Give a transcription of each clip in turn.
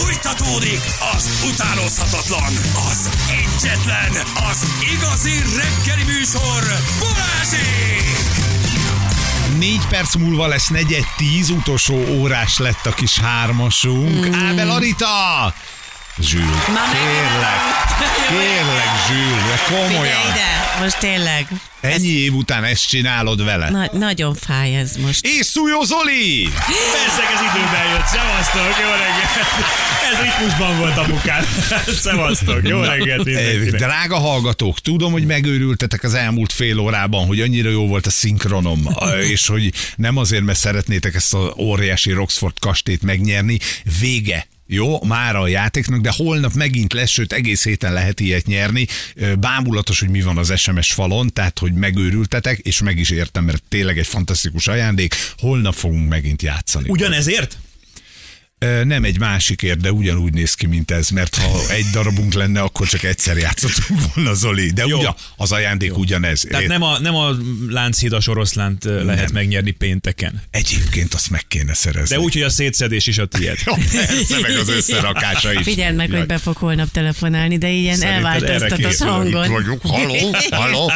Fújtatódik az utánozhatatlan, az egyetlen, az igazi reggeli műsor, Balázsék! Négy perc múlva lesz negyed tíz, utolsó órás lett a kis hármasunk. Mm. Ábel Arita! Zsül, Ma kérlek, kérlek Zsül, de komolyan. ide, most tényleg. Ennyi év után ezt csinálod vele. Na, nagyon fáj ez most. És Szújó Zoli! Persze, ez időben jött. Szevasztok, jó reggelt. Ez ritmusban volt apukám. Szevasztok, jó reggelt Eh, mindenkinek. Drága hallgatók, tudom, hogy megőrültetek az elmúlt fél órában, hogy annyira jó volt a szinkronom, eh, és hogy nem azért, mert szeretnétek ezt az óriási Roxford kastélyt megnyerni. Vége. Jó, már a játéknak, de holnap megint lesz, sőt egész héten lehet ilyet nyerni. Bámulatos, hogy mi van az SMS falon, tehát hogy megőrültetek, és meg is értem, mert tényleg egy fantasztikus ajándék. Holnap fogunk megint játszani. Ugyanezért? Nem egy másikért, de ugyanúgy néz ki, mint ez, mert ha egy darabunk lenne, akkor csak egyszer játszottunk volna, Zoli. De Jó. ugyan, az ajándék ugyanez. Tehát nem a, nem a Lánchidas oroszlánt lehet Nem. megnyerni pénteken. Egyébként azt meg kéne szerezni. De úgy, hogy a szétszedés is a tiéd. Jó, persze, meg az összerakása is. Figyeld meg, hogy be fog holnap telefonálni, de ilyen elváltoztatott hangon. Itt vagyunk, haló, haló.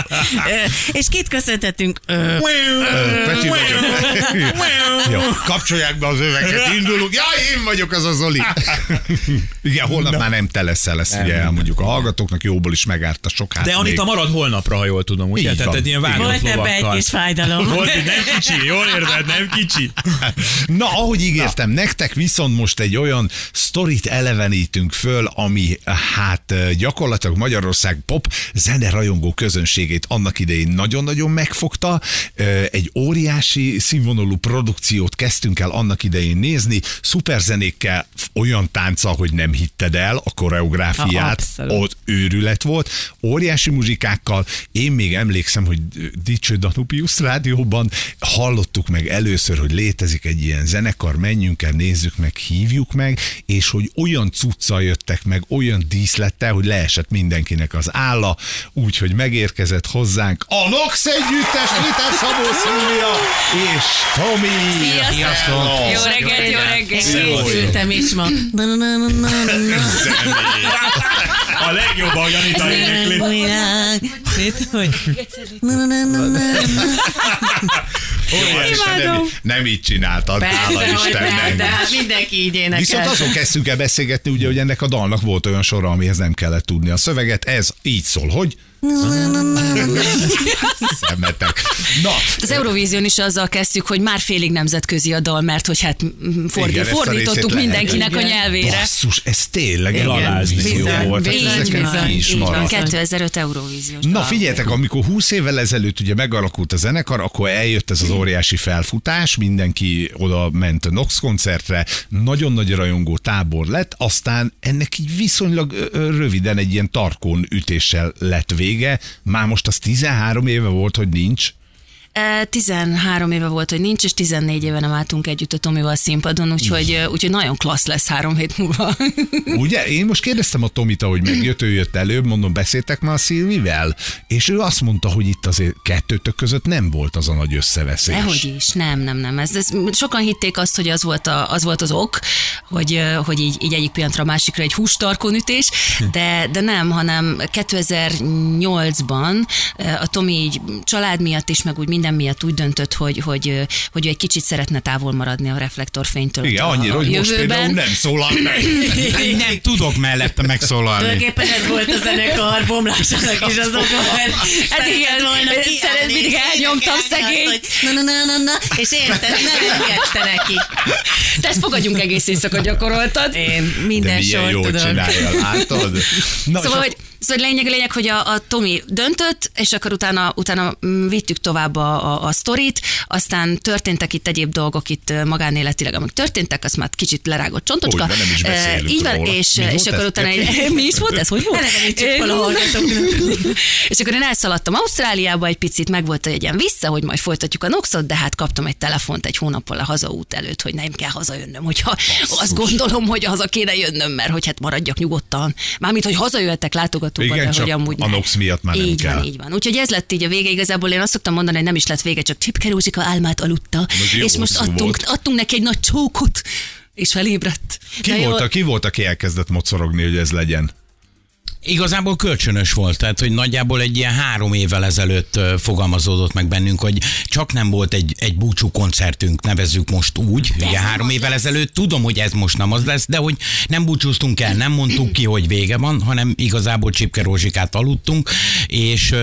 És kit Ö, Peti vagyok. Jó, kapcsolják be az öveket, indulunk. Ja, én vagyok az a Zoli. Igen, holnap már nem te leszel, ezt ugye elmondjuk a hallgatóknak, jóból is megárt a sok hát De Anita marad holnapra, ha jól tudom, ugye? Így Tehát van. egy ilyen vágott Volt ebbe egy lovakkal. kis fájdalom. Volt, nem kicsi, jól érted, nem kicsi. Na, ahogy ígértem, nektek viszont most egy olyan sztorit elevenítünk föl, ami hát gyakorlatilag Magyarország pop zene rajongó közönségét annak idején nagyon-nagyon megfogta. Egy óriási színvonalú produkciót kezdtünk el annak idején nézni, szuperzenékkel, olyan tánca, hogy nem hitted el a koreográfiát, ott őrület volt, óriási muzsikákkal. Én még emlékszem, hogy Dicső Danubius rádióban hallottuk meg először, hogy létezik egy ilyen zenekar, menjünk el, nézzük meg, hívjuk meg, és hogy olyan cuccal jöttek meg, olyan díszlettel, hogy leesett mindenkinek az álla, úgyhogy megérkezett hozzánk a Nox együttes, Ritter Szabó Szilvia és Tomi. Sziasztok! Jó reggelt, jó reggelt! Készültem is ma. A legjobb, ahogy Anita énekli. Isten, nem, így csináltad, hála Istennek. de hát mindenki így énekel. Viszont azon kezdtünk el beszélgetni, ugye, hogy ennek a dalnak volt olyan sora, amihez nem kellett tudni a szöveget. Ez így szól, hogy? Szemetek. Na, Az Eurovízión is azzal kezdtük, hogy már félig nemzetközi a dal, mert hogy hát fordi, Igen, a fordítottuk mindenkinek a Igen. nyelvére. basszus, ez tényleg Igen, Eurovízió bizony, volt. Hát bizony, ezeken bizony, van. maradt. 2005 Eurovíziós Na figyeljetek, amikor 20 évvel ezelőtt ugye megalakult a zenekar, akkor eljött ez az óriási felfutás, mindenki oda ment a Nox koncertre, nagyon nagy rajongó tábor lett, aztán ennek így viszonylag röviden egy ilyen tarkón ütéssel lett vége, már most az 13 éve volt, hogy nincs. E, 13 éve volt, hogy nincs, és 14 éve nem álltunk együtt a Tomival színpadon, úgyhogy, úgyhogy nagyon klassz lesz három hét múlva. Ugye? Én most kérdeztem a Tomita, hogy megjött, ő jött előbb, mondom, beszéltek már a Szilvivel, és ő azt mondta, hogy itt azért kettőtök között nem volt az a nagy összeveszés. Dehogy is, nem, nem, nem. Ez, ez, sokan hitték azt, hogy az volt, a, az, volt az ok, hogy, hogy így, így egyik pillanatra a másikra egy hústarkon ütés, de, de nem, hanem 2008-ban ö, a Tomi így család miatt is, meg úgy minden miatt úgy döntött, hogy, hogy, hogy ő egy kicsit szeretne távol maradni a reflektorfénytől. Igen, annyira, a hogy most például nem szólal meg. Nem tudok mellette megszólalni. Tulajdonképpen ez volt a zenekar bomlásának is az oka, mert Hát igen, szeret, mindig elnyomtam szegény. Na, na, na, na, na, és érted, nem engedte neki. Te ezt fogadjunk egész éjszaka gyakoroltad. Én De minden milyen sort jól tudom. csinálja, látod? Na, Szóval, hogy, szóval lényeg, lényeg, hogy a, a Tomi döntött, és akkor utána, utána mm, vittük tovább a, a, a sztorit, aztán történtek itt egyéb dolgok itt magánéletileg, amik történtek, azt már kicsit lerágott csontocska. Hogy, nem is beszélünk Így van, róla. és, Mi és akkor ez? utána egy, mi is volt ez? Hogy volt? És akkor én elszaladtam Ausztráliába egy picit, meg volt egy ilyen vissza, hogy majd folytatjuk a Noxot, de hát kaptam egy telefont egy hónappal a hazaút előtt, hogy nem kell hazajönnöm, hogyha azt gondolom, hogy haza kéne jönnöm, mert hogy hát maradjak nyugodtan. Mármint, hogy hazajöttek látogatóba, Igen, de csak hogy amúgy a nem. Nox miatt már nem így kell. van, így van. Úgyhogy ez lett így a vége. Igazából én azt szoktam mondani, hogy nem is lett vége, csak Csipke Rózsika álmát aludta, jó és most adtunk, volt. adtunk neki egy nagy csókot, és felébredt. Ki jó. volt, a, ki volt, aki elkezdett mocorogni, hogy ez legyen? Igazából kölcsönös volt, tehát hogy nagyjából egy ilyen három évvel ezelőtt fogalmazódott meg bennünk, hogy csak nem volt egy, egy búcsú koncertünk, nevezzük most úgy, ugye három évvel ezelőtt. Tudom, hogy ez most nem az lesz, de hogy nem búcsúztunk el, nem mondtuk ki, hogy vége van, hanem igazából Csipke Rózsikát aludtunk, és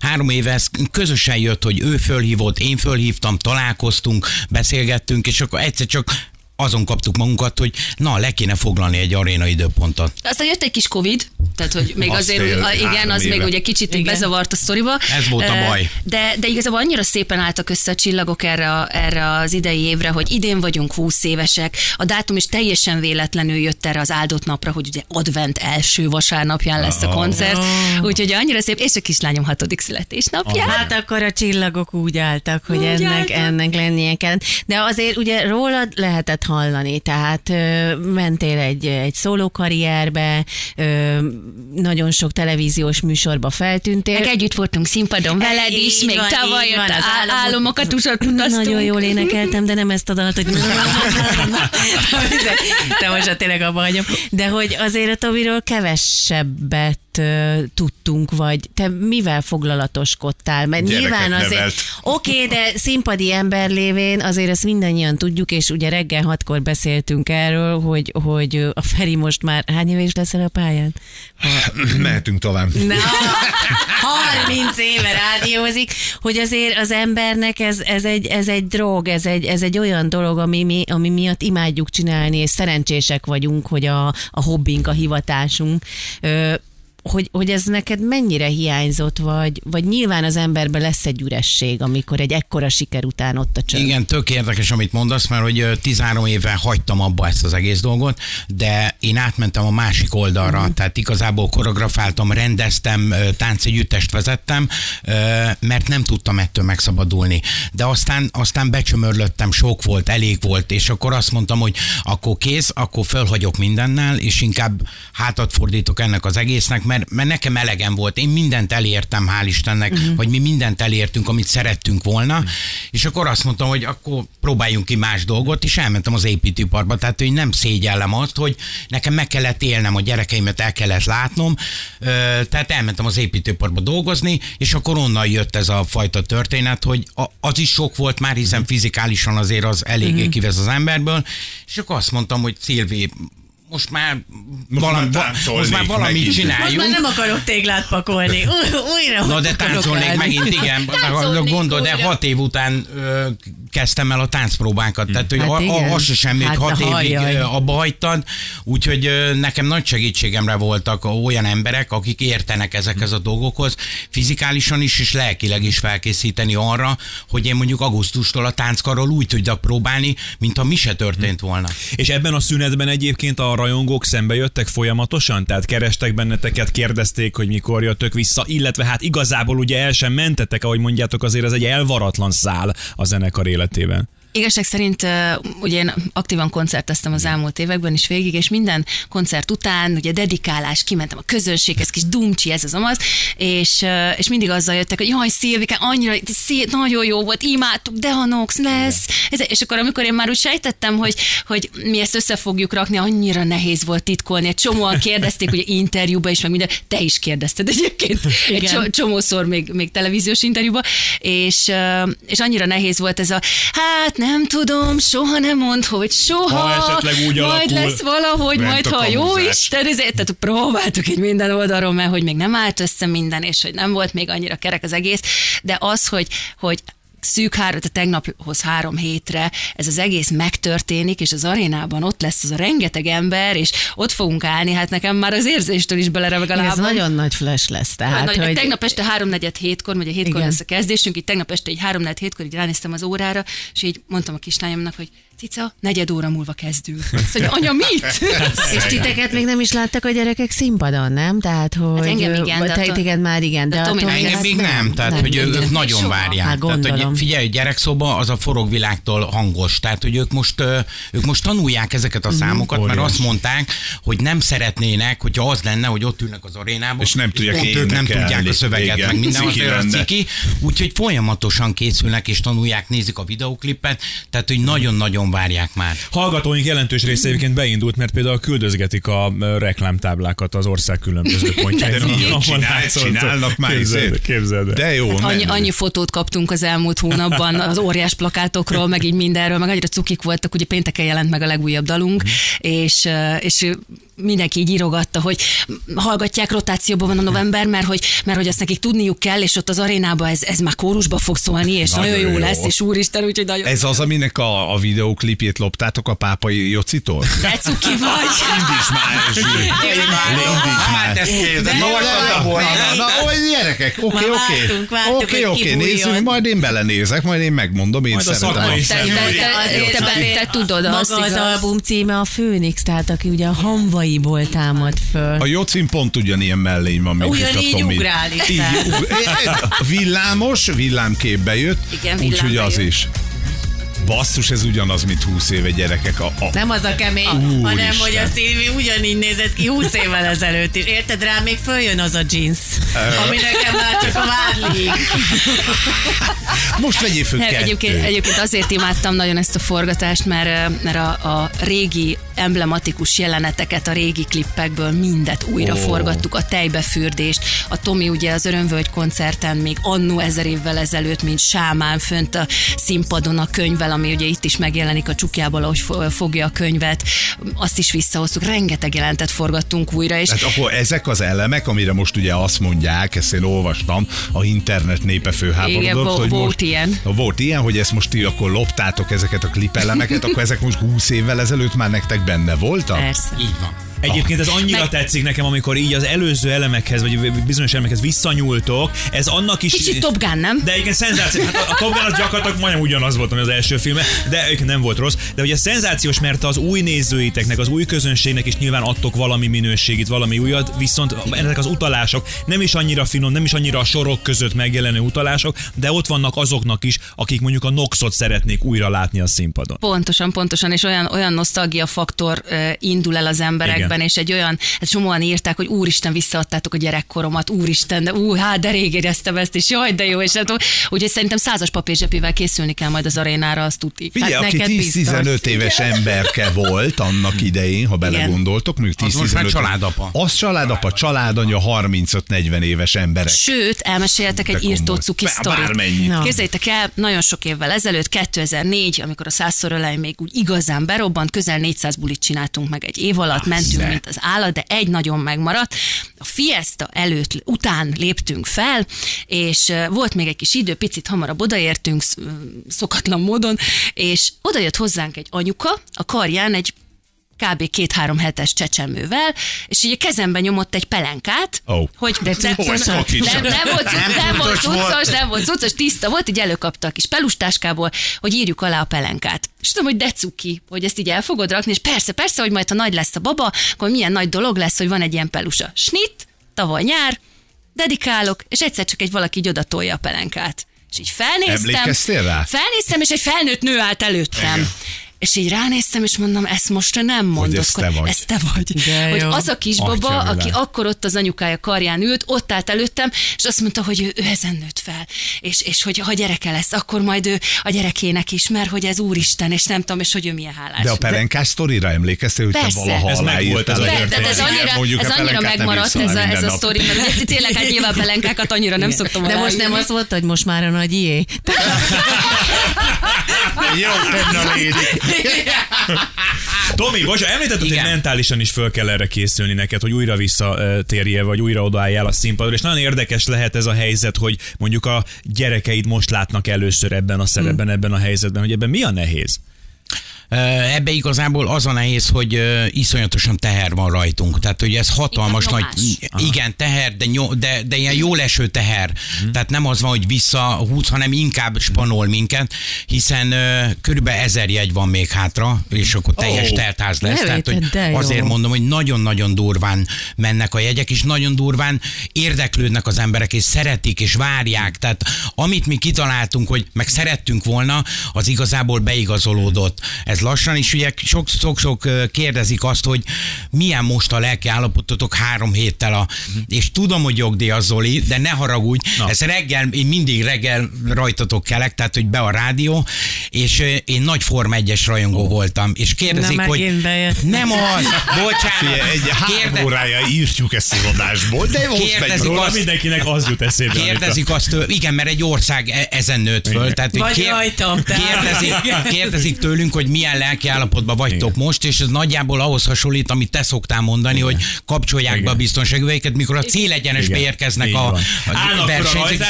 három éve ez közösen jött, hogy ő fölhívott, én fölhívtam, találkoztunk, beszélgettünk, és akkor egyszer csak azon kaptuk magunkat, hogy na, le kéne foglalni egy aréna időpontot. Aztán jött egy kis Covid, tehát hogy még Azt azért, a, igen, az még éve. ugye kicsit még Igen. bezavart a sztoriba. Ez volt a baj. De, de igazából annyira szépen álltak össze a csillagok erre, a- erre az idei évre, hogy idén vagyunk 20 évesek. A dátum is teljesen véletlenül jött erre az áldott napra, hogy ugye advent első vasárnapján lesz a koncert. Úgyhogy annyira szép, és a kislányom hatodik születésnapján. Hát akkor a csillagok úgy álltak, hogy Úgy ennek, álltak. ennek lennie kell. De azért ugye rólad lehetett hallani, tehát ö, mentél egy, egy szólókarrierbe, ö, nagyon sok televíziós műsorba feltűntél. Meg együtt voltunk színpadon veled Így is, még van, tavaly jött az államot- államokat utaztunk. Nagyon jól énekeltem, de nem ezt a dalt, hogy... de most tényleg abba hagyom. De hogy azért a Tobiról kevesebbet ö, tudtunk, vagy te mivel foglalatoskodtál? Mert Gyereket nyilván azért... Oké, okay, de színpadi ember lévén azért ezt mindannyian tudjuk, és ugye reggel hatkor beszéltünk erről, hogy, hogy a Feri most már hány éves leszel a pályán? Mehetünk tovább. Na, 30 éve rádiózik, hogy azért az embernek ez, ez, egy, ez egy drog, ez egy, ez egy olyan dolog, ami, mi, ami miatt imádjuk csinálni, és szerencsések vagyunk, hogy a, a hobbink, a hivatásunk. Ö, hogy, hogy ez neked mennyire hiányzott, vagy, vagy nyilván az emberben lesz egy üresség, amikor egy ekkora siker után ott a csönd. Igen, tök érdekes, amit mondasz, mert hogy ö, 13 éve hagytam abba ezt az egész dolgot, de én átmentem a másik oldalra, mm. tehát igazából koreografáltam, rendeztem, táncegyüttest vezettem, mert nem tudtam ettől megszabadulni. De aztán, aztán becsömörlöttem, sok volt, elég volt, és akkor azt mondtam, hogy akkor kész, akkor fölhagyok mindennel, és inkább hátat fordítok ennek az egésznek, mert, mert nekem elegem volt. Én mindent elértem, hál' Istennek, uh-huh. vagy mi mindent elértünk, amit szerettünk volna, uh-huh. és akkor azt mondtam, hogy akkor próbáljunk ki más dolgot, és elmentem az építőiparba, tehát hogy nem szégyellem azt, hogy nekem meg kellett élnem, a gyerekeimet el kellett látnom, tehát elmentem az építőiparba dolgozni, és akkor onnan jött ez a fajta történet, hogy az is sok volt már, hiszen fizikálisan azért az eléggé uh-huh. kivesz az emberből, és akkor azt mondtam, hogy Szilvi, most már, Most valami, már táncolnék most már valamit megint. Most már nem akarok téglát pakolni. Új- Újra Na de táncolnék állni. megint, igen. Táncolnék Gondol, de hat év után ö, kezdtem el a táncpróbánkat. Tehát, hogy Hát hát igen. az se semmi, hogy Hát, hat évig halljaj. abba hagytad. Úgyhogy ö, nekem nagy segítségemre voltak olyan emberek, akik értenek ezekhez a dolgokhoz, fizikálisan is és lelkileg is felkészíteni arra, hogy én mondjuk augusztustól a tánckarral úgy tudjak próbálni, mintha mi se történt volna. És ebben a szünetben egyébként a rajongók szembe jöttek folyamatosan? Tehát kerestek benneteket, kérdezték, hogy mikor jöttök vissza, illetve hát igazából ugye el sem mentetek, ahogy mondjátok, azért ez egy elvaratlan szál a zenekar életében. Igazság szerint ugye én aktívan koncerteztem az elmúlt években is végig, és minden koncert után, ugye dedikálás, kimentem a közönséghez, kis dumcsi, ez az amaz, és, és mindig azzal jöttek, hogy jaj, Szilvike, annyira szép, nagyon jó volt, imádtuk, de ha Nox lesz. Ez, és akkor amikor én már úgy sejtettem, hogy, hogy mi ezt össze fogjuk rakni, annyira nehéz volt titkolni. Egy csomóan kérdezték, ugye interjúba is, meg minden, te is kérdezted egyébként, egy Igen. cso- csomószor még, még televíziós interjúba, és, és annyira nehéz volt ez a, hát nem tudom, soha nem mond, hogy soha, Ha esetleg úgy majd alakul. lesz valahogy, majd ha jó. Isten, ezért, tehát próbáltuk egy minden oldalról, mert hogy még nem állt össze minden, és hogy nem volt még annyira kerek az egész, de az, hogy, hogy szűk három, tehát tegnaphoz három hétre ez az egész megtörténik, és az arénában ott lesz az a rengeteg ember, és ott fogunk állni, hát nekem már az érzéstől is belereveg a Ez lábam. nagyon nagy flash lesz. Tehát, Hát, hogy... hogy... Tegnap este háromnegyed hétkor, ugye hétkor Igen. lesz a kezdésünk, így tegnap este egy háromnegyed hétkor így ránéztem az órára, és így mondtam a kislányomnak, hogy cica, negyed óra múlva kezdünk. Azt mondja, anya, mit? És titeket még nem is láttak a gyerekek színpadon, nem? Tehát, hogy... Hát engem igen, de te, téged már igen, de, de a Tomi Tomi Engem hát még nem, tehát hogy ők, ők nagyon Soha. várják. Hát tehát, hogy figyelj, gyerekszoba az a forogvilágtól hangos, tehát hogy ők most, ők most tanulják ezeket Mhm. a számokat, mert Óriás. azt mondták, hogy nem szeretnének, hogyha az lenne, hogy ott ülnek az arénában, És nem tudják pont ők nem tudják a szöveget, Igen, meg minden ciki az ciki, úgyhogy folyamatosan készülnek és tanulják, nézik a videoklipet, tehát hogy nagyon-nagyon nagyon várják már. Hallgatóink jelentős része egyébként beindult, mert például küldözgetik a reklámtáblákat az ország különböző pontjain. Csinál, csinálnak már Képzeld, képzeld el. De jó, Hát annyi, annyi fotót kaptunk az elmúlt hónapban az óriás plakátokról, meg így mindenről, meg annyira cukik voltak, ugye pénteken jelent meg a legújabb dalunk, és, és mindenki így írogatta, hogy hallgatják, rotációban van a november, mert hogy, mert hogy azt nekik tudniuk kell, és ott az arénában ez, ez már kórusba fog szólni, és nagyon, Nagyon jó, jó. lesz, és úristen, úgyhogy nagyon... Ez az, aminek a, a videóklipjét loptátok a pápai Jocitól? De cuki vagy! Indíts már, Zsű. Indíts már. Hát Na, gyerekek, oké, oké. Oké, oké, nézzük, majd én belenézek, majd én megmondom, én szeretem. Te, tudod Maga azt, az album címe a Főnix, tehát aki ugye a hamvaiból támad föl. A Jocin pont ugyanilyen mellény van, mint Ugyanígy itt a Tomi. ugrál villámos, villámképbe jött, úgyhogy az is. Basszus, ez ugyanaz, mint 20 éve gyerekek. A, a, Nem az a kemény, hanem Úristen. hogy a Szilvi ugyanígy nézett ki 20 évvel ezelőtt is. Érted rá, még följön az a jeans, ami nekem már csak a vádlig. Most vegyél föl Nem, egyébként, egyébként azért imádtam nagyon ezt a forgatást, mert, mert a, a régi emblematikus jeleneteket a régi klippekből mindet újra oh. forgattuk, a tejbefürdést, a Tomi ugye az Örömvölgy koncerten még annó ezer évvel ezelőtt, mint sámán fönt a színpadon a könyvvel, ami ugye itt is megjelenik a csukjából, ahogy fo- fogja a könyvet, azt is visszahoztuk, rengeteg jelentet forgattunk újra, és Tehát akkor ezek az elemek, amire most ugye azt mondják, ezt én olvastam, a internet népe főháborodott, Igen, hogy volt most, ilyen. Volt ilyen, hogy ezt most ti akkor loptátok ezeket a klipelemeket, akkor ezek most 20 évvel ezelőtt már nektek benne voltak? persze. Így van. Egyébként ez annyira Meg- tetszik nekem, amikor így az előző elemekhez, vagy bizonyos elemekhez visszanyúltok, ez annak is... Kicsit Top Gun, nem? De igen, szenzáció. Hát a, Top Gun az gyakorlatilag majdnem ugyanaz volt, ami az első filme, de nem volt rossz. De ugye szenzációs, mert az új nézőiteknek, az új közönségnek is nyilván adtok valami minőségit, valami újat, viszont ezek az utalások nem is annyira finom, nem is annyira a sorok között megjelenő utalások, de ott vannak azoknak is, akik mondjuk a Noxot szeretnék újra látni a színpadon. Pontosan, pontosan, és olyan, olyan nosztalgia faktor indul el az emberekben, Igen. és egy olyan, hát csomóan írták, hogy úristen, visszaadtátok a gyerekkoromat, úristen, de ú, hát de rég éreztem ezt, és jaj, de jó, és nem tudom, úgyhogy szerintem százas papírzsepével készülni kell majd az arénára, azt tuti. Figyelj, Hát aki neked 10-15 éves emberke volt annak idején, ha belegondoltok, mondjuk Az most már 10-15 családapa. Az családapa, családanya 35-40 éves emberek. Sőt, elmeséltek egy írtó cuki sztorit. Na. Képzeljétek el, nagyon sok évvel ezelőtt, 2004, amikor a százszor még úgy igazán berobbant, közel 400 bulit csináltunk meg egy év alatt, mentünk, mint az állat, de egy nagyon megmaradt. A fiesta előtt, után léptünk fel, és volt még egy kis idő, picit hamarabb odaértünk, szokatlan módon, és odajött hozzánk egy anyuka, a karján egy kb. két-három hetes csecsemővel, és így a kezembe nyomott egy pelenkát, Ó. hogy De nem, nem, kis. nem, nem volt, Nem nem volt cuccos nem volt cuccos, tiszta volt, így előkapta a kis pelustáskából, hogy írjuk alá a pelenkát. És tudom, hogy de cuki, hogy ezt így el fogod rakni, és persze, persze, hogy majd ha nagy lesz a baba, akkor milyen nagy dolog lesz, hogy van egy ilyen pelusa. Snit, tavaly nyár, dedikálok, és egyszer csak egy valaki így oda tolja a pelenkát. És így felnéztem. Emlékeztél rá? Felnéztem, és egy felnőtt nő állt előttem. És így ránéztem, és mondom, ezt most nem mondod. ez te vagy. Ez te vagy. De hogy jó. az a kisbaba, Atyavilág. aki akkor ott az anyukája karján ült, ott állt előttem, és azt mondta, hogy ő, ő ezen nőtt fel. És, és hogy ha gyereke lesz, akkor majd ő a gyerekének is, mert hogy ez úristen, és nem tudom, és hogy ő milyen hálás. De a pelenkás sztorira emlékeztél, hogy Persze. te valaha Ez aláírtál a egy De, de ez annyira, ez annyira megmaradt ez a, ez a sztori, mert tényleg hát nyilván pelenkákat annyira nem szoktam De most nem az volt, hogy most már a nagy ié? Jó, tenne lédik. Tomi, bocs, említetted, hogy Igen. mentálisan is föl kell erre készülni neked, hogy újra visszatérjél, vagy újra odaálljál a színpadra, és nagyon érdekes lehet ez a helyzet, hogy mondjuk a gyerekeid most látnak először ebben a szerepben, Hmm. ebben a helyzetben, hogy ebben mi a nehéz? Ebbe igazából az a nehéz, hogy iszonyatosan teher van rajtunk. Tehát, hogy ez hatalmas Igen, nagy, nyomás. igen, teher, de, nyom, de, de ilyen jól eső teher. Tehát nem az van, hogy visszahúz, hanem inkább spanol minket, hiszen körülbelül ezer jegy van még hátra, és akkor teljes Ó. teltház lesz. Tehát, hogy azért mondom, hogy nagyon-nagyon durván mennek a jegyek, és nagyon durván érdeklődnek az emberek, és szeretik, és várják. Tehát amit mi kitaláltunk, hogy meg szerettünk volna, az igazából beigazolódott. Ez kezd lassan, és ugye sok-sok kérdezik azt, hogy milyen most a lelki állapototok három héttel a... És tudom, hogy jogdíj az Zoli, de ne haragudj, Na. ez reggel, én mindig reggel rajtatok kelek, tehát hogy be a rádió, és én nagy Form 1-es rajongó voltam, és kérdezik, Na, hogy nem az, bocsánat, Figyelj, egy három órája írtjuk ezt az adásból, de Kérdezik róla. Azt- mindenkinek az jut eszébe. Kérdezik azt, igen, mert egy ország e- ezen nőtt föl. Tehát, hogy Vagy rajtam, tehát. kérdezik, kérdezik tőlünk, hogy milyen lelki állapotban vagytok most, és ez nagyjából ahhoz hasonlít, amit te szoktál mondani, hogy kapcsolják be a Igen. biztonságöveiket, mikor a célegyenesbe Igen. érkeznek a, a a versenyzők,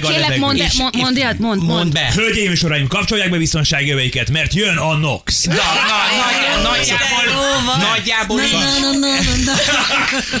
Kérlek, mondd, És- mondd, mondd, mondd, mondd, Mondd mondd. be. Hölgyeim és uraim, kapcsolják be biztonsági öveiket, mert jön a NOx. Na, na, nagy- Nagyjából, nagyjából.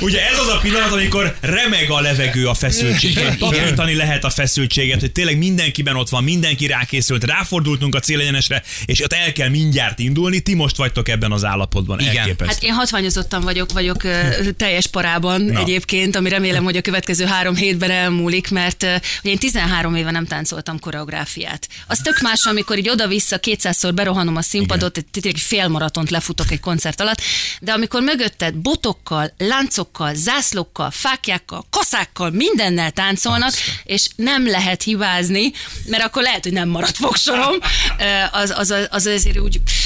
Ugye ez az a pillanat, amikor remeg a levegő a feszültségen. Tapintani lehet a feszültséget, hogy tényleg mindenkiben ott van, mindenki rákészült, ráfordultunk a célegyenesre, és ott el kell mindjárt indulni. Ti most vagytok ebben az állapotban. Igen. Elképesztő. Hát én hatványozottan vagyok, vagyok ö, teljes parában Na. Egyébként, ami remélem, hogy a következő három hétben elmúlik, mert ugye én 13 éve nem táncoltam koreográfiát. Az tök más, amikor így oda-vissza kétszázszor berohanom a színpadot, egy, tényleg egy félmaratont lefutok egy koncert alatt, de amikor mögötted botokkal, láncokkal, zászlókkal, fákjákkal, kaszákkal, mindennel táncolnak, és nem lehet hibázni, mert akkor lehet, hogy nem marad fogsorom, az, az, az, az azért úgy egy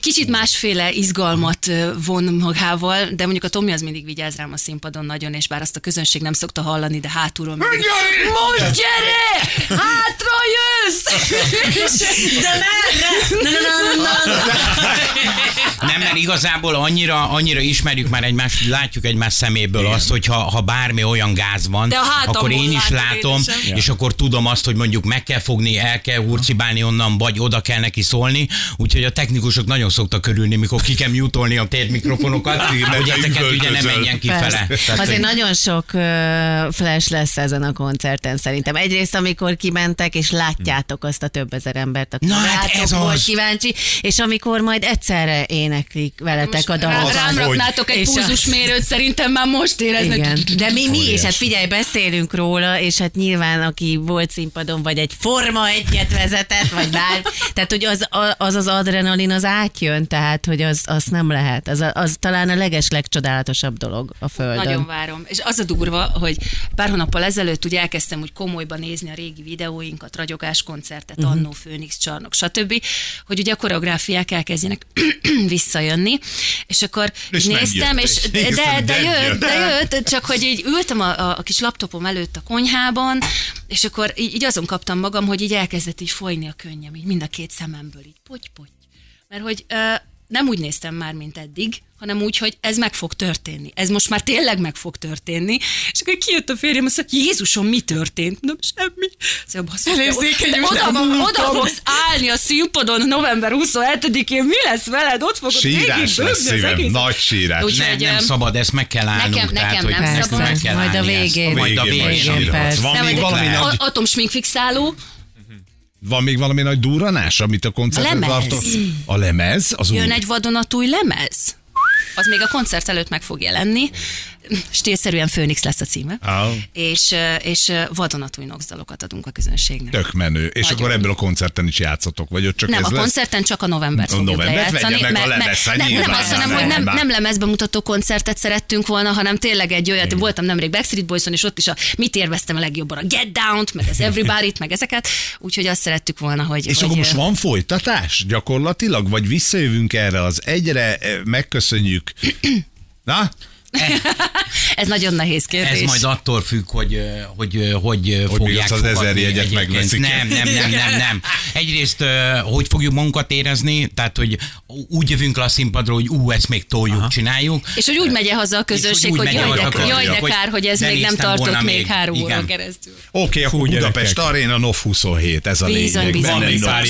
kicsit másféle izgalmat von magával, de mondjuk a Tomi az mindig vigyáz rám a színpadon nagyon, és bár azt a közönség nem szokta hallani, de hátulról mindig, Most gyere! Hátra jössz! De? Na, na, na, na, na, na. Nem, mert igazából annyira, annyira ismerjük már egymást, hogy látjuk egymás szeméből Igen. azt, hogy ha, ha bármi olyan gáz van, akkor én is látom én és akkor tudom azt, hogy mondjuk meg kell fogni, el kell hurcibálni onnan, vagy oda kell neki szólni, úgyhogy a technikusok nagyon szoktak körülni, mikor ki kell mutolni a térdmikrofonokat, Igen, hogy mert ezeket ugye ne menjen kifele. Tehát, Azért hogy- nagyon sok flash lesz ezen a koncerten szerintem. Egyrészt, amikor kimentek, és látjátok azt a több ezer embert, aki Na hát ez volt az. kíváncsi, és amikor majd egyszerre éneklik veletek a Rám, dalokat. rám raknátok egy a- pulzusmérőt, szerintem már most éreznek. Igen, de mi, mi is, hát figyelj, beszélünk róla, és hát nyilván, aki volt színpadon, vagy egy Forma egyet vezetett, vagy bár, tehát hogy az az, az adrenalin az átjön, tehát hogy az, az nem lehet. Az, az talán a leges legcsodálatosabb dolog a Földön. Nagyon várom. És az a durva, hogy pár hónappal ezelőtt ugye elkezdtem úgy komolyban nézni a régi videóinkat, ragyogás koncertet, uh-huh. Annó, Főnix, Csarnok, stb., hogy ugye a koreográfiák elkezdjenek visszajönni, és akkor És néztem, és de, de, de, jött, de jött, csak hogy így ültem a, a, kis laptopom előtt a konyhában, és akkor így, így azon kaptam magam, hogy így elkezdett így folyni a könnyem, így mind a két szememből, így poty-poty. Mert hogy ö, nem úgy néztem már, mint eddig, hanem úgy, hogy ez meg fog történni. Ez most már tényleg meg fog történni. És akkor kijött a férjem, azt mondja, Jézusom, mi történt? Nem, semmi. Szóval, basszus, Elérzékeny oda, nem oda fogsz állni a színpadon november 27-én, mi lesz veled? Ott fogod Sírás lesz szívem, egész- nagy sírás. Úgy- nem, nem em, szabad, ezt meg kell állnunk. nekem tehát, hogy nem szabad. meg kell Majd a végén. Majd a Végén végén. persze. Van Nem, még vagy- valami lehet. nagy A- Atomsminkfixáló, Van még valami nagy durranás, amit a koncerten tartott? A lemez? Az jön új. egy vadonatúj lemez. Az még a koncert előtt meg fog jelenni. Stílszerűen Főnix lesz a címe. Á. És, és vadonatúj Nox dalokat adunk a közönségnek. Tök menő. És Nagyon. akkor ebből a koncerten is játszatok, vagy ott csak nem, ez a lesz? koncerten csak a novembert A fogjuk novembert lejátszani. meg a lemez, hát nem, nem azt, nem, hogy nem, nem. lemezbemutató koncertet szerettünk volna, hanem tényleg egy olyat, voltam nemrég Backstreet Boyson, és ott is a mit érveztem a legjobban, a Get Down-t, meg az Everybody-t, meg ezeket, úgyhogy azt szerettük volna, hogy... És hogy akkor most van folytatás gyakorlatilag? Vagy visszajövünk erre az egyre, megköszönjük. Na? Ez nagyon nehéz kérdés. Ez majd attól függ, hogy hogy, hogy, Hogy fogják az ezer jegyet megveszik. Nem, nem, nem, nem, nem. Egyrészt hogy fogjuk magunkat érezni, tehát hogy úgy jövünk le a színpadról, hogy ú, ezt még toljuk, Aha. csináljuk. És hogy úgy megy haza a közönség, úgy hogy megy jaj, de, közönség, jaj, de hogy kár, hogy ez még nem tartott még még. három óra Igen. keresztül. Oké, okay, akkor Fú, Budapest gyerekek. Arena NOF 27, ez a Bizony, lényeg. bizony, Benne.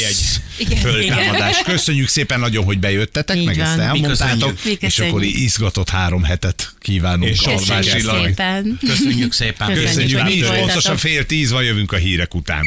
Igen, Föltámadás. Köszönjük szépen nagyon, hogy bejöttetek, meg ezt elmondtátok, és akkor izgatott három hetet kívánunk És. Köszönjük szépen. Köszönjük szépen. Köszönjük, mi is pontosan fél tíz van, jövünk a hírek után.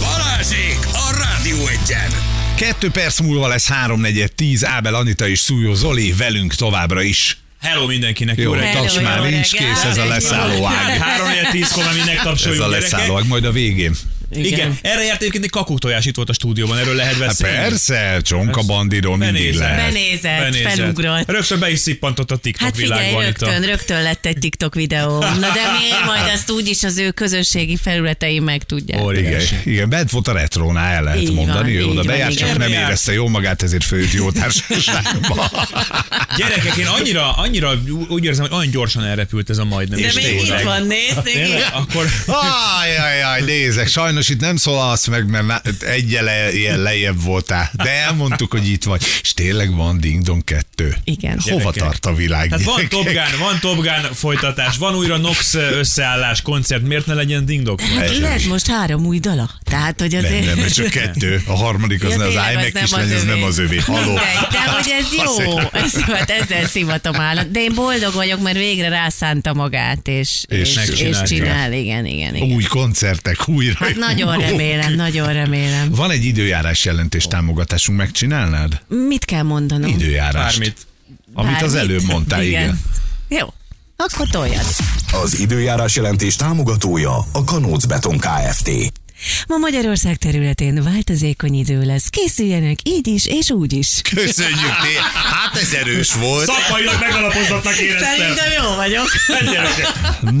Balázsék a Rádió Egyen! Kettő perc múlva lesz 3.4.10, Ábel Anita és Szújó Zoli velünk továbbra is. Hello mindenkinek, Jó, jó reggelt. taps már, nincs kész ez a leszálló ág. 3 4 10 kor már mindent Ez a leszálló ág, majd a végén. Igen. Igen. Erre járt egyébként egy kakuktojás itt volt a stúdióban, erről lehet Hát beszélni. persze, csonka bandidon mindig Benézett. lehet. Benézett, felugrott. Rögtön be is szippantott a TikTok Hát figyelj, világban itt a... rögtön, rögtön lett egy TikTok videó. Na de miért majd azt úgyis az ő közösségi felületein meg tudják. Igen, Óriási. igen, bent volt a retrónál, el lehet Így van, mondani, ő így oda van, bejárt, igen. csak nem érezte jól magát, ezért főtt jó társaságba. Gyerekek, én annyira, annyira úgy érzem, hogy olyan gyorsan elrepült ez a majdnem. De még itt van, nézd. Akkor Ajajaj, nézek, sajnos itt nem szólalsz meg, mert egyele ilyen lejjebb voltál, de elmondtuk, hogy itt vagy. És tényleg van Ding Dong 2. Igen. Hova Gyerekek. tart a világ? Tehát van? Top Gun, van Top Gun folytatás, van újra Nox összeállás, koncert, miért ne legyen Ding Dong? Hát lehet most három új dala. Tehát, hogy Nem, azért... nem, ez csak kettő. A harmadik az Ja, ne az iMac is legyen, ez nem az övé. Haló. De, de hogy ez jó, ez, hát ezzel szivatom állat. De én boldog vagyok, mert végre rászánta magát, és, És és, és, csinál. Igen, igen, igen. Új koncertek, újra. Hát nagyon remélem, nagyon remélem. Van egy időjárás jelentés támogatásunk, megcsinálnád? Mit kell mondanom? Időjárást. Bármit. Amit az Bármit? előbb mondtál, igen. Jó, akkor toljad. Az időjárás jelentés támogatója a Kanóc Beton Kft. Ma Magyarország területén változékony idő lesz. Készüljenek így is és úgy is. Köszönjük, té. Hát ez erős volt. Szakmailag megalapozottnak éreztem. jó vagyok.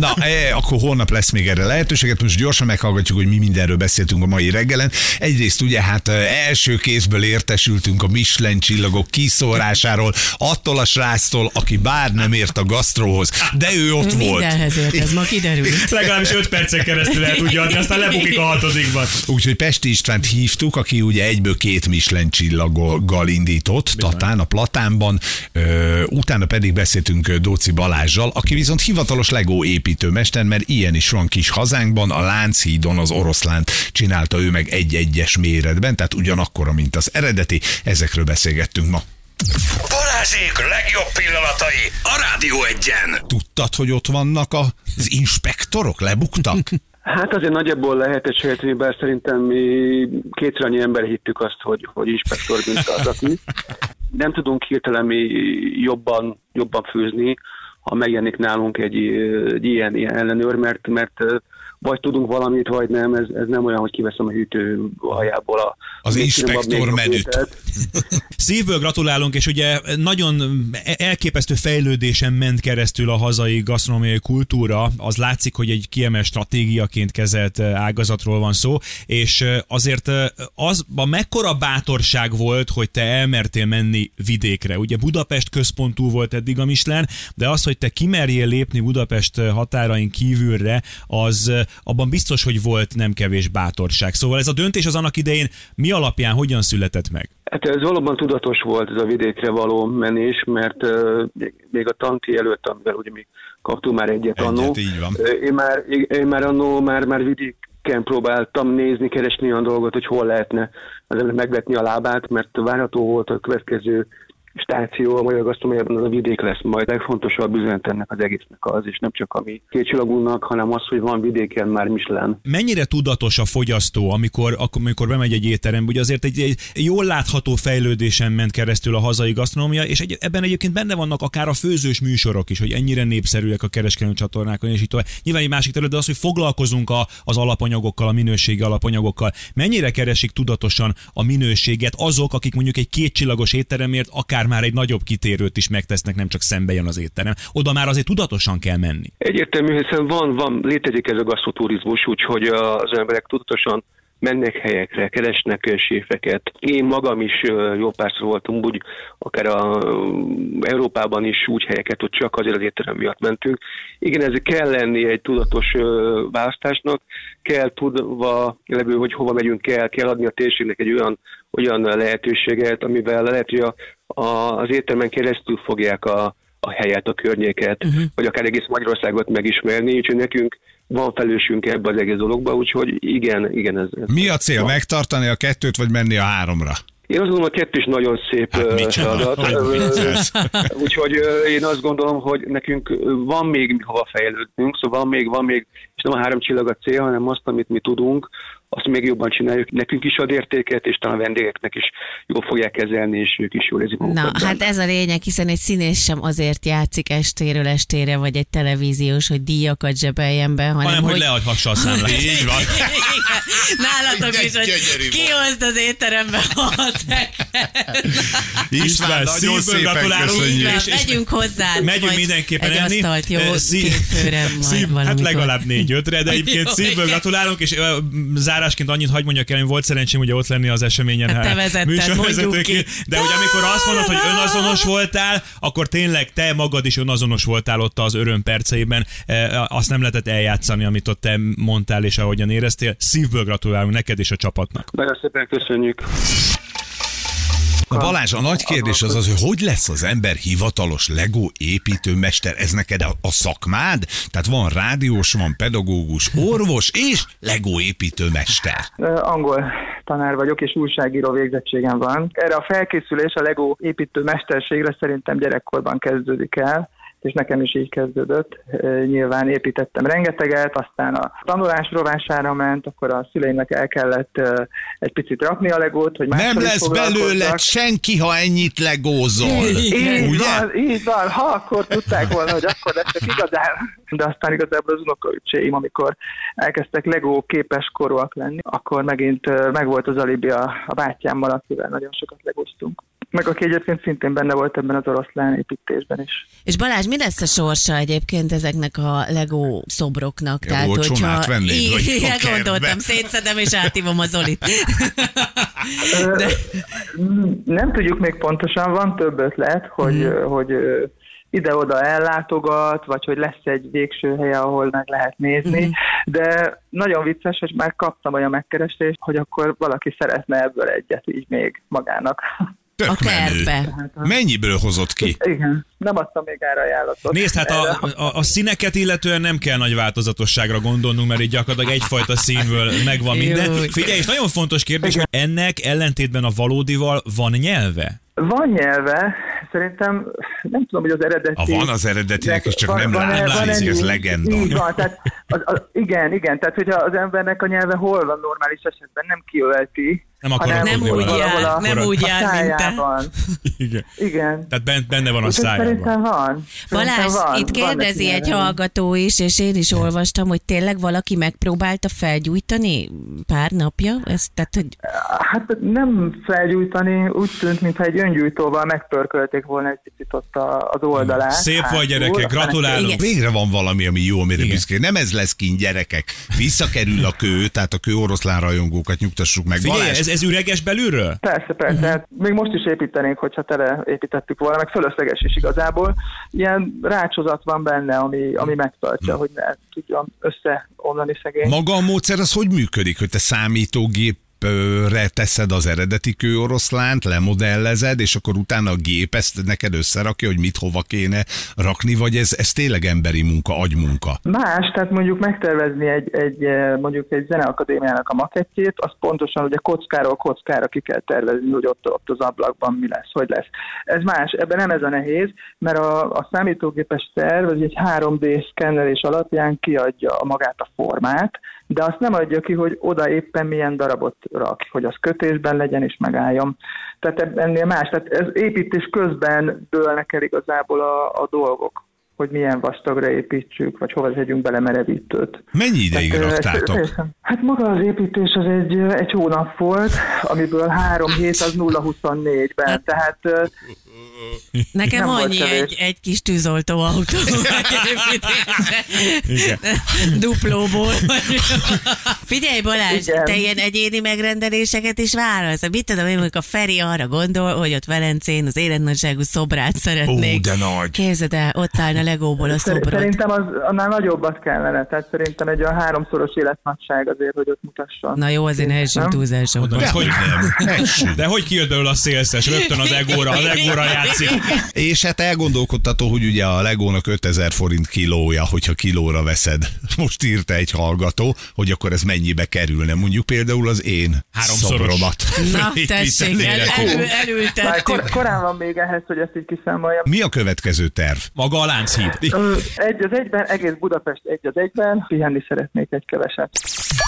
Na, e, akkor holnap lesz még erre lehetőséget. Most gyorsan meghallgatjuk, hogy mi mindenről beszéltünk a mai reggelen. Egyrészt ugye hát e, első kézből értesültünk a Michelin csillagok kiszórásáról, attól a sráctól, aki bár nem ért a gasztróhoz, de ő ott volt. Mindenhez ért, ez ma kiderült. Legalábbis 5 percen keresztül el tudja adni, aztán lebukik a hatodikban. Úgyhogy Pesti Istvánt hívtuk, aki ugye egyből két Michelin csillaggal indított, Tatán, a Platánban, ö, utána pedig beszéltünk Dóci Balázsjal, aki viszont hivatalos Lego építőmester, mert ilyen is van kis hazánkban, a Lánchídon az oroszlánt csinálta ő meg egy-egyes méretben, tehát ugyanakkora, mint az eredeti, ezekről beszélgettünk ma. Balázsék legjobb pillanatai a Rádió Egyen. Tudtad, hogy ott vannak az inspektorok? Lebuktak? Hát azért nagyjából lehet egy sejteni, bár szerintem mi kétszer annyi ember hittük azt, hogy, hogy inspektor, aki. Nem tudunk hirtelen mi jobban, jobban főzni, ha megjelenik nálunk egy, egy ilyen, ilyen ellenőr, mert, mert vagy tudunk valamit, vagy nem, ez, ez nem olyan, hogy kiveszem a hűtő hajából a... Az inspektor menüt. Szívből gratulálunk, és ugye nagyon elképesztő fejlődésen ment keresztül a hazai gasztronómiai kultúra. Az látszik, hogy egy kiemelt stratégiaként kezelt ágazatról van szó, és azért az a mekkora bátorság volt, hogy te elmertél menni vidékre. Ugye Budapest központú volt eddig a Michelin, de az, hogy te kimerjél lépni Budapest határain kívülre, az abban biztos, hogy volt nem kevés bátorság. Szóval ez a döntés az annak idején mi alapján hogyan született meg? Hát ez valóban tudatos volt ez a vidékre való menés, mert uh, még a tanti előtt, amivel ugye mi kaptunk már egyet, Egyet, annó, így van. ö, én már, én már annó már, már vidéken próbáltam nézni, keresni olyan dolgot, hogy hol lehetne az megvetni a lábát, mert várható volt a következő stáció a magyar gasztronómiában az a vidék lesz majd. Legfontosabb üzenet ennek az egésznek az, és nem csak a mi kétcsillagúnak, hanem az, hogy van vidéken már Michelin. Mennyire tudatos a fogyasztó, amikor, amikor bemegy egy étterembe? Ugye azért egy, egy jól látható fejlődésen ment keresztül a hazai gasztronómia, és egy, ebben egyébként benne vannak akár a főzős műsorok is, hogy ennyire népszerűek a kereskedelmi csatornákon, és így tovább. Nyilván egy másik terület, de az, hogy foglalkozunk a, az alapanyagokkal, a minőségi alapanyagokkal. Mennyire keresik tudatosan a minőséget azok, akik mondjuk egy kétcsillagos étteremért akár már egy nagyobb kitérőt is megtesznek, nem csak szembe jön az étterem. Oda már azért tudatosan kell menni. Egyértelmű, hiszen van, van, létezik ez a gasztroturizmus, úgyhogy az emberek tudatosan mennek helyekre, keresnek séfeket. Én magam is jó párszor voltam úgy, akár a, Európában is úgy helyeket, hogy csak azért az étterem miatt mentünk. Igen, ez kell lenni egy tudatos választásnak, kell tudva levő, hogy hova megyünk el, kell adni a térségnek egy olyan, olyan lehetőséget, amivel lehet, hogy a, a, az éttermen keresztül fogják a, a helyet, a környéket, uh-huh. vagy akár egész Magyarországot megismerni, úgyhogy nekünk van felősünk ebbe az egész dologba, úgyhogy igen, igen. Ez, ez Mi a cél? van. Megtartani a kettőt, vagy menni a háromra? Én azt gondolom, a kettő is nagyon szép Hát feladat. Úgyhogy én azt gondolom, hogy nekünk van még hova fejlődnünk, szóval van még, van még, és nem a három csillag a cél, hanem azt, amit mi tudunk, azt még jobban csináljuk. Nekünk is ad értéket, és talán a vendégeknek is jól fogják kezelni, és ők is jól érzik Na, magukat. hát ez a lényeg, hiszen egy színész sem azért játszik estéről estére, vagy egy televíziós, hogy díjakat zsebeljen be, hanem, Hanem, hogy leadhassa a számlát. Így van. Nálatok is, hogy kihozd az étterembe a István, nagyon szívből szépen gratulálunk. köszönjük. És- Megyünk hozzá. Megyünk mindenképpen egy enni. asztalt, jó, szí- Szív, hát legalább négy-ötre, de egyébként szívből gratulálunk, és ö, zárásként annyit hagy mondjak el, hogy volt szerencsém ugye ott lenni az eseményen. Hát te hát, vezetted. De hogy amikor azt mondod, hogy önazonos voltál, akkor tényleg te magad is önazonos voltál ott az öröm perceiben. E, Azt nem lehetett eljátszani, amit ott te mondtál, és ahogyan éreztél. Szívből gratulálunk neked és a csapatnak. Nagyon szépen köszönjük. Na Balázs, a nagy kérdés az az, hogy hogy lesz az ember hivatalos Lego építőmester? Ez neked a, szakmád? Tehát van rádiós, van pedagógus, orvos és Lego építőmester. Angol tanár vagyok, és újságíró végzettségem van. Erre a felkészülés a Lego építő mesterségre szerintem gyerekkorban kezdődik el, és nekem is így kezdődött. Nyilván építettem rengeteget, aztán a tanulás rovására ment, akkor a szüleimnek el kellett egy picit rakni a legót, hogy Nem lesz belőle foglalkozzanak. senki, ha ennyit legózol. Így Ugye? van, így van. Ha akkor tudták volna, hogy akkor leszek igazán. De aztán igazából az unokaöccseim, amikor elkezdtek Lego képes korúak lenni, akkor megint megvolt az alibi a, a bátyámmal, akivel nagyon sokat legoztunk. Meg aki egyébként szintén benne volt ebben az oroszlán építésben is. És Balázs, mi lesz a sorsa egyébként ezeknek a Lego szobroknak? Ja, olcsón átvennéd, vagy a Igen, gondoltam, szétszedem és átívom az Zolit. Ö, mm, Nem tudjuk még pontosan, van több ötlet, hogy, Hmm. hogy ide-oda ellátogat, vagy hogy lesz egy végső helye, ahol meg lehet nézni, Hmm. de nagyon vicces, hogy már kaptam olyan megkeresést, hogy akkor valaki szeretne ebből egyet így még magának. Tök A menő. kertbe. Mennyiből hozott ki? Igen, nem adtam még erre ajánlatot. Nézd, hát a, a, a színeket illetően nem kell nagy változatosságra gondolnunk, mert így gyakorlatilag egyfajta színből megvan minden. Figyelj, és nagyon fontos kérdés, hogy ennek ellentétben a valódival van nyelve? Van nyelve, szerintem nem tudom, hogy az eredeti... Ha van az eredetinek, és csak nem látszik, ennyi- ez legenda. Így van, tehát az, az, igen, igen, tehát hogyha az embernek a nyelve hol van normális esetben, nem kiölti, Nem akar hanem Nem aludni úgy jár, valahol a, nem úgy a jár, mint te. Igen. Igen. Tehát ben- benne van a szájában. Szerintem van. Szerintem Balázs, van. itt Van kérdezi neki egy nyelve. hallgató is, és én is olvastam, hogy tényleg valaki megpróbálta felgyújtani pár napja? Ezt, tehát, hogy Hát nem felgyújtani, úgy tűnt, mintha egy öngyújtóval megpörkölték volna egy picit ott a, az oldalát. Szép vagy, hátul, gyerekek, aztán gratulálunk. Igen. Végre van valami, ami jó, amire Igen. büszke. Nem ez lesz kint, gyerekek. Visszakerül a kő, tehát a kő oroszlán rajongókat nyugtassuk meg. Figyelj, Balázs, ez, ez üreges belülről? Persze, persze. Uh-huh. Hát még most is építenénk, hogyha tele építettük volna, meg fölösleges is igazából. Ilyen rácsozat van benne, ami, ami megtartja, hogy ne tudjon összeomlani szegény. maga a módszer az hogy működik, hogy te számítógép re teszed az eredeti kőoroszlánt, lemodellezed, és akkor utána a gép ezt neked összerakja, hogy mit hova kéne rakni, vagy ez, ez tényleg emberi munka, agymunka? Más, tehát mondjuk megtervezni egy, egy eh, mondjuk egy zeneakadémiának a makettjét, az pontosan ugye kockáról kockára ki kell tervezni, hogy ott, ott az ablakban mi lesz, hogy lesz. Ez más, ebben nem ez a nehéz, mert a, a számítógépes terv az egy 3D szkennelés alapján kiadja magát a formát, de azt nem adja ki, hogy oda éppen milyen darabot rak, hogy az kötésben legyen és megálljon. Tehát ennél más, tehát ez építés közben dőlnek el igazából a, a dolgok hogy milyen vastagra építsük, vagy hova tegyünk bele merevítőt. Mennyi ideig Tehát, raktátok? Hát maga az építés az egy, egy hónap volt, amiből három hét az 0-24-ben, tehát nekem Nem annyi egy, egy kis tűzoltó autó. Duplóból. Figyelj Balázs, Igen. te ilyen egyéni megrendeléseket is válasz. Mit tudom én, amikor a Feri arra gondol, hogy ott Velencén az életnagyságú szobrát szeretnék. Ó, de nagy. Képzeld el, ott állna Legóból a szobrot. szerintem az annál nagyobbat kellene, tehát szerintem egy olyan háromszoros életnagyság azért, hogy ott mutasson. Na jó, azért ne essünk Nem? túlzásokba. De hogy, nem. De hogy kijött belőle a szélszes? Rögtön az egóra, az egóra játszik. És hát elgondolkodtató, hogy ugye a Legónak 5000 forint kilója, hogyha kilóra veszed. Most írta egy hallgató, hogy akkor ez mennyibe kerülne. Mondjuk például az én Háromszoros. szobromat. Na, tessék, el, elültettük. kor- korán van még ehhez, hogy ezt így kiszámoljam. Mi a következő terv? Maga a Lánchíd. Egy az egyben, egész Budapest egy az egyben, pihenni szeretnék egy keveset.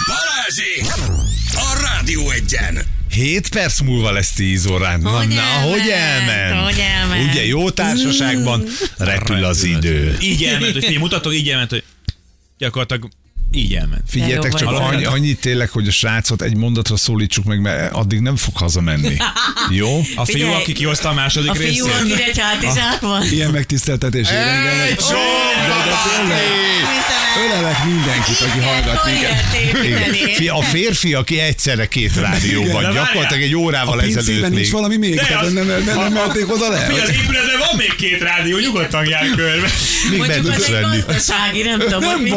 Balázsék! A Rádió egyen! 7 perc múlva lesz 10 órán. Na, Hogy na, hogy elment? elment? Hogy elment? Ugye jó társaságban repül az idő. Így elment, hogy figyelj, mutatok, így elment, hogy gyakorlatilag így elment. Figyeljetek csak annyi, annyit tényleg, hogy a srácot egy mondatra szólítsuk meg, mert addig nem fog hazamenni. Jó? A fiú, Figyelj, aki kihozta a második A fiú, részét. akire egy hátizsák van. Ilyen megtiszteltetés. Egy Ölelek mindenkit, aki hallgat minket. A férfi, aki egyszerre két rádióban, gyakorlatilag egy órával A ezelőtt még. valami még, De tehát az- nem, nem, nem merték oda le. Figyelj, az épületben van még két rádió, nyugodtan jár körbe. Még Mondjuk be az tudsz egy venni. gazdasági, nem tudom, hogy mi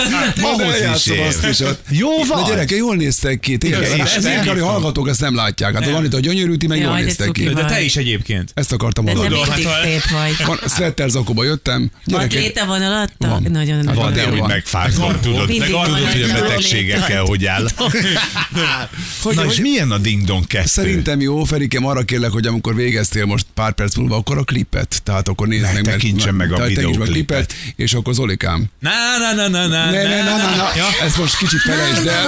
eljátszom azt is. ott. Jó Na van. gyerekek, jól néztek ki, tényleg. Ezért te? kell, hogy hallgatók ezt nem látják. Hát van itt a gyönyörű, ti meg jól de néztek ki. De te is egyébként. Ezt akartam De mondani. Tudod, mindig szép vagy. Van, sweater zakóba jöttem. Van léte van alatta? Nagyon Hát Van, de Van, hogy van. megfázol, tudod, Mindig tudod, hogy a betegségekkel hogy áll. Na és milyen a Ding Dong 2? Szerintem jó, Ferikem, arra kérlek, hogy amikor végeztél most pár perc múlva, akkor a klipet, tehát akkor nézd meg. tekintsen meg a meg videóklipet. és akkor Zolikám. Na, na, na, na, na, Ne, ne, na, na, na, Ja. ezt most kicsit felejtsd el.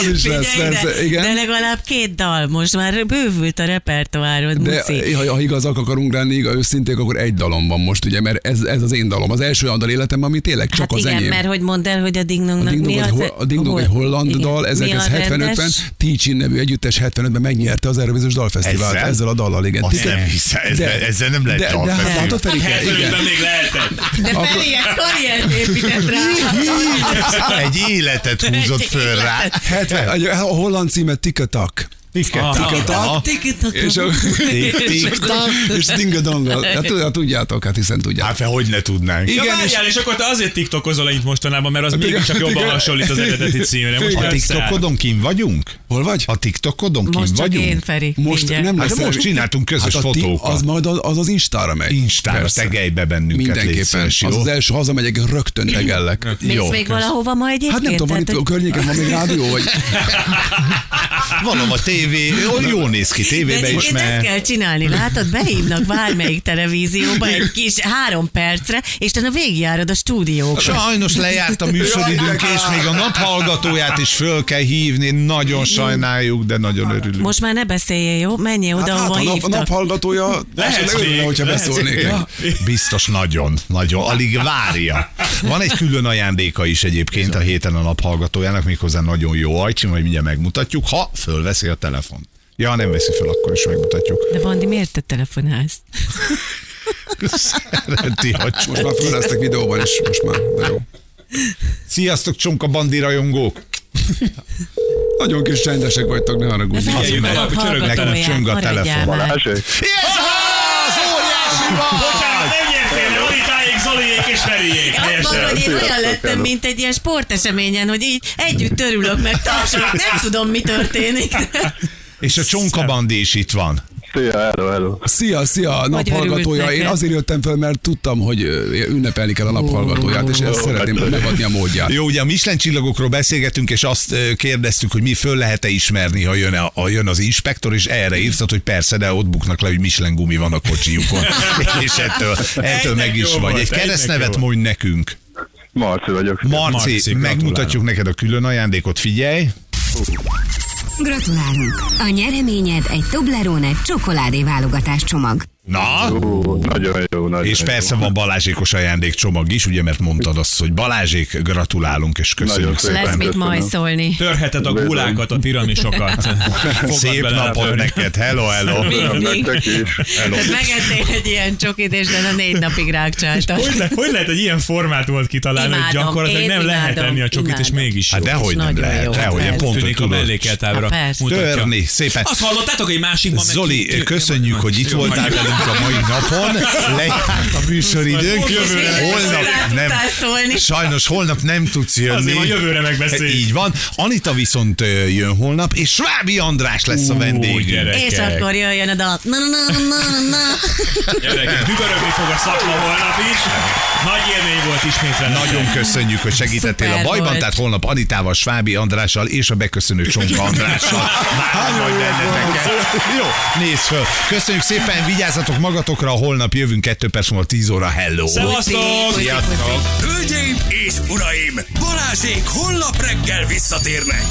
Az is lesz, persze, de, igen. de legalább két dal, most már bővült a repertoárod, De Muci. ha, ha igazak akarunk lenni, ha őszinték, akkor egy dalom van most, ugye, mert ez, ez az én dalom. Az első olyan dal életemben, ami tényleg csak Hát az igen, enyém. mert hogy mondd el, hogy a Ding A Dongnak Ding Dong, mi az? a Ding Dong egy holland igen. dal, Mi a 1975-ben rendes? Teachin nevű együttes 75-ben megnyerte az Eurovíziós Dalfesztivált Ezzel? ezzel a dallal, igen. Azt nem hiszem, ezzel, De- ezzel nem lehet de, de hát dalfesztivál. látod, Feri, igen. 75-ben még lehetett. De Feri egy karriert épített rá. Egy életet húzott föl rá. életet. 70, a a holland címe Tikatak. Aha. És, a, Tik-tak. és dingadongal. Hát, hát tudjátok, hát hiszen tudjátok. Hát fel, hogy ne tudnánk. Ja, Igen, várjál, és akkor te azért tiktokozol ennyit mostanában, mert az mégiscsak jobban igen. hasonlít az eredeti címre. Most A TikTokodon kim vagyunk? Hol vagy? A TikTokodon kim Most csak vagyunk? én, Feri. Most nem Hát lesz most csináltunk közös hát fotókat. Az majd az az, Instára megy. Instára tegelj be bennünket, Mindenképpen. Az az első, hazamegyek, rögtön tegellek. Mész még valahova ma egyébként? Hát nem tudom, van itt a környéken, van még rádió, vagy... Valahol a tévé, jól néz ki tévébe is, egyébként ezt mert... kell csinálni, látod? Behívnak bármelyik televízióba egy kis három percre, és te végigjárod a stúdióba. Sajnos lejárt a műsoridőnk, és még a naphallgatóját is föl kell hívni. Nagyon sajnáljuk, de nagyon örülünk. Most már ne beszéljél, jó? Menjél oda, Hát, hát ahova a nap, hívtak. naphallgatója, Lehet esetleg örülne, még, hogyha lehet beszólnék. Ja. Biztos nagyon, nagyon. Alig várja. Van egy külön ajándéka is egyébként a héten a naphallgatójának, méghozzá nagyon jó ajcsi, majd mindjárt megmutatjuk, ha fölveszi a telefon. Ja, nem veszi föl, akkor is megmutatjuk. De Bandi, miért te telefonálsz? Szereti, hogy Most már föl lesznek videóban is, most már. De jó. Sziasztok, Csonka Bandi rajongók! Nagyon kis csendesek vagytok, ne haragudj. De Figyelj, felhívod meg, a csörög, nekem csöng a telefon. Balázsék? Ez az! Óriási nyertél, Abban, hogy én olyan lettem, mint egy ilyen sporteseményen, hogy így együtt örülök, meg tapsolok, nem tudom, mi történik. És a Csonka Bandi is itt van. Szia, hello, hello. Szia, szia, naphallgatója. örült Én azért jöttem fel, mert tudtam, hogy ünnepelni kell a naphallgatóját, és ezt szeretném megadni a módját. Jó, ugye a Michelin csillagokról beszélgetünk, és azt kérdeztük, hogy mi föl lehet-e ismerni, ha jön, a, ha jön az inspektor, és erre írtad, hogy persze, de ott buknak le, hogy Michelin gumi van a kocsijukon. és ettől, ettől meg is vagy. volt, Egy keresztnevet mondj nekünk. Marci vagyok. Marci, Marci, megmutatjuk neked a külön ajándékot, figyelj. Gratulálunk! A nyereményed egy Toblerone csokoládé válogatás csomag. Na, Ó, nagyon jó, nagyon és jó. persze van Balázsékos ajándékcsomag is, ugye, mert mondtad azt, hogy Balázsék, gratulálálunk, és köszönjük Nagyon szépen. Lesz mit szólni. Törheted a gulákat, a piramisokat. Fogad Szép bele napot neked, hello, hello. Mindig. is. Tehát megettél egy ilyen csokit, és de a négy napig rákcsáltak. Hogy, le, hogy lehet egy ilyen formátumot kitalálni, hogy Imádom, gyakorlatilag én nem lehet imádom, enni a csokit, és imádom. mégis jó. Hát dehogy nem lehet, jó. dehogy, Hát pont, hogy a tudod. mellékeltábra. Hát persze. mutatja. Törni, szépen. Azt hallottátok, hogy másikban meg Zoli, köszönjük, hogy itt Jó, voltál velünk a mai napon. Lejárt a műsoridőnk. Jövőre. Holnap nem. Sajnos holnap nem tudsz jönni. Azért majd jövőre megbeszéljük. Így van. Anita viszont jön holnap, és Svábi András lesz a gyere. És akkor jöjjön a dal. Na, na, na, na, na. Gyerekek, dübörögni fog a szakma holnap is. Nagy élmény volt ismét vele. Nagyon köszönjük, hogy segítettél Szuper a bajban, volt. tehát holnap Anitával, Svábi Andrással és a beköszönő Csonka Andrással. Várom majd benneteket. Jó, nézd föl. Köszönjük szépen, vigyázzatok magatokra, holnap jövünk 2 perc múlva 10 óra. Hello! Szevasztok! Sziasztok! Hölgyeim és uraim, Balázsék holnap reggel visszatérnek.